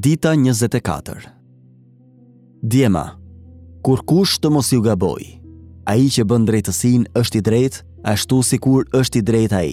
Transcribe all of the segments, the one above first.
Dita 24 Djema, kurrkush të mos ju gabojë, ai që bën drejtësinë është i drejtë, ashtu sikur është i drejtë ai.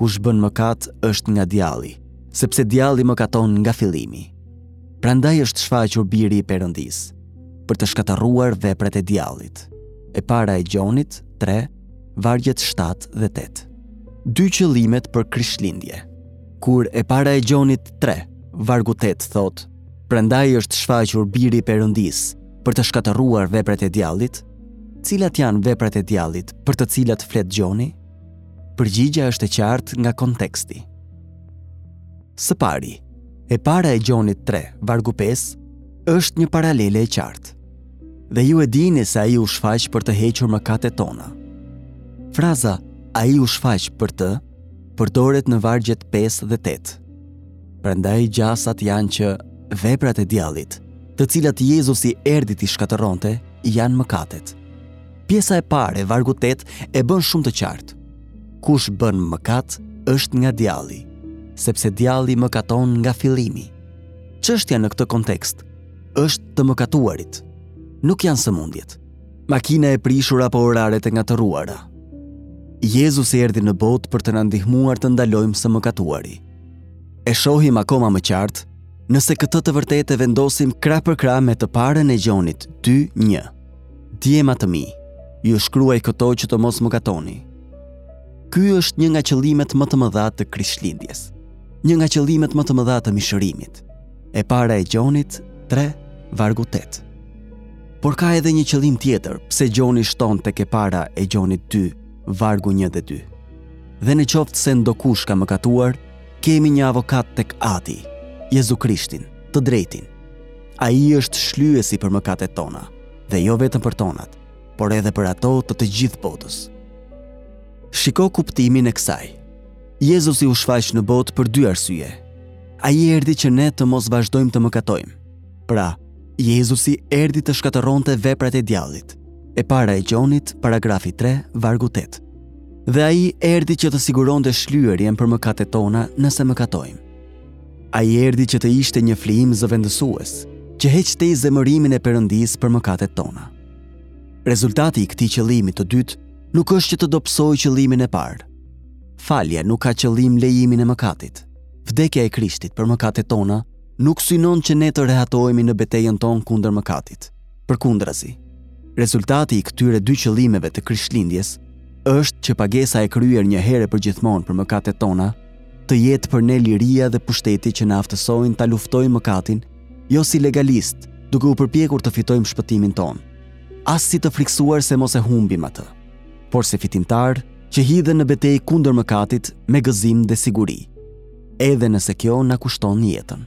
Kush bën mëkat është nga djalli, sepse djalli mëkaton nga fillimi. Prandaj është shfaqur biri i Perëndisë, për të shkatarruar veprat e djallit. E para e Gjonit, 3, vargjet 7 dhe 8. Dy qëllimet për Krishtlindje. Kur e para e Gjonit 3, vargu 8 thotë, prandaj është shfaqur biri i Perëndisë për të shkatërruar veprat e djallit. Cilat janë veprat e djallit për të cilat flet Gjoni? Përgjigja është e qartë nga konteksti. Së pari, e para e Gjonit 3, vargu 5, është një paralele e qartë. Dhe ju e dini se ai u shfaq për të hequr mëkatet tona. Fraza ai u shfaq për të përdoret në vargjet 5 dhe 8. Prandaj gjasat janë që veprat e djallit, të cilat Jezusi erdhi t'i shkatërronte, janë mëkatet. Pjesa e parë e vargut 8 e bën shumë të qartë. Kush bën mëkat është nga djalli, sepse djalli mëkaton nga fillimi. Çështja në këtë kontekst është të mëkatuarit. Nuk janë sëmundjet. Makina e prishur apo oraret e ngatërruara. Jezusi erdhi në botë për të na ndihmuar të ndalojmë së mëkatuari. E shohim akoma më qartë nëse këtë të vërtetë e vendosim krah për krah me të parën e Gjonit 2:1. Djema të mi, ju shkruaj këto që të mos mëkatoni. Ky është një nga qëllimet më të mëdha të Krishtlindjes, një nga qëllimet më të mëdha të mishërimit. E para e Gjonit 3 vargu 8. Por ka edhe një qëllim tjetër, pse Gjoni shton tek e para e Gjonit 2, vargu 1 dhe 2. Dhe në qoftë se ndokush ka mëkatuar, kemi një avokat tek Ati, Jezu Krishtin, të drejtin. Ai është shlyesi për mëkatet tona, dhe jo vetëm për tonat, por edhe për ato të të gjithë botës. Shiko kuptimin e kësaj. Jezusi u shfaq në botë për dy arsye. Ai erdhi që ne të mos vazhdojmë të mëkatojmë. Pra, Jezusi erdhi të shkatërronte veprat e djallit. E para e Gjonit, paragrafi 3, vargu 8. Dhe ai erdhi që të siguronte shlyerjen për mëkatet tona nëse mëkatojmë. Ai erdhi që të ishte një flijim zëvendësues, që heq tej zemërimin e Perëndisë për mëkatet tona. Rezultati i këtij qëllimi të dytë nuk është që të dobësojë qëllimin e parë, Falja nuk ka qëllim lejimin e mëkatit. Vdekja e Krishtit për mëkatet tona nuk synon që ne të rehatohemi në betejën tonë kundër mëkatit. Përkundrazi, rezultati i këtyre dy qëllimeve të Krishtlindjes është që pagesa e kryer një herë e përgjithmonë për mëkatet tona të jetë për ne liria dhe pushteti që na aftësojnë ta luftojmë mëkatin, jo si legalistë, duke u përpjekur të fitojmë shpëtimin tonë. As si të frikësuar se mos e humbim atë, por si fitimtarë që hidhen në betejë kundër mëkatit me gëzim dhe siguri, edhe nëse kjo na kushton jetën.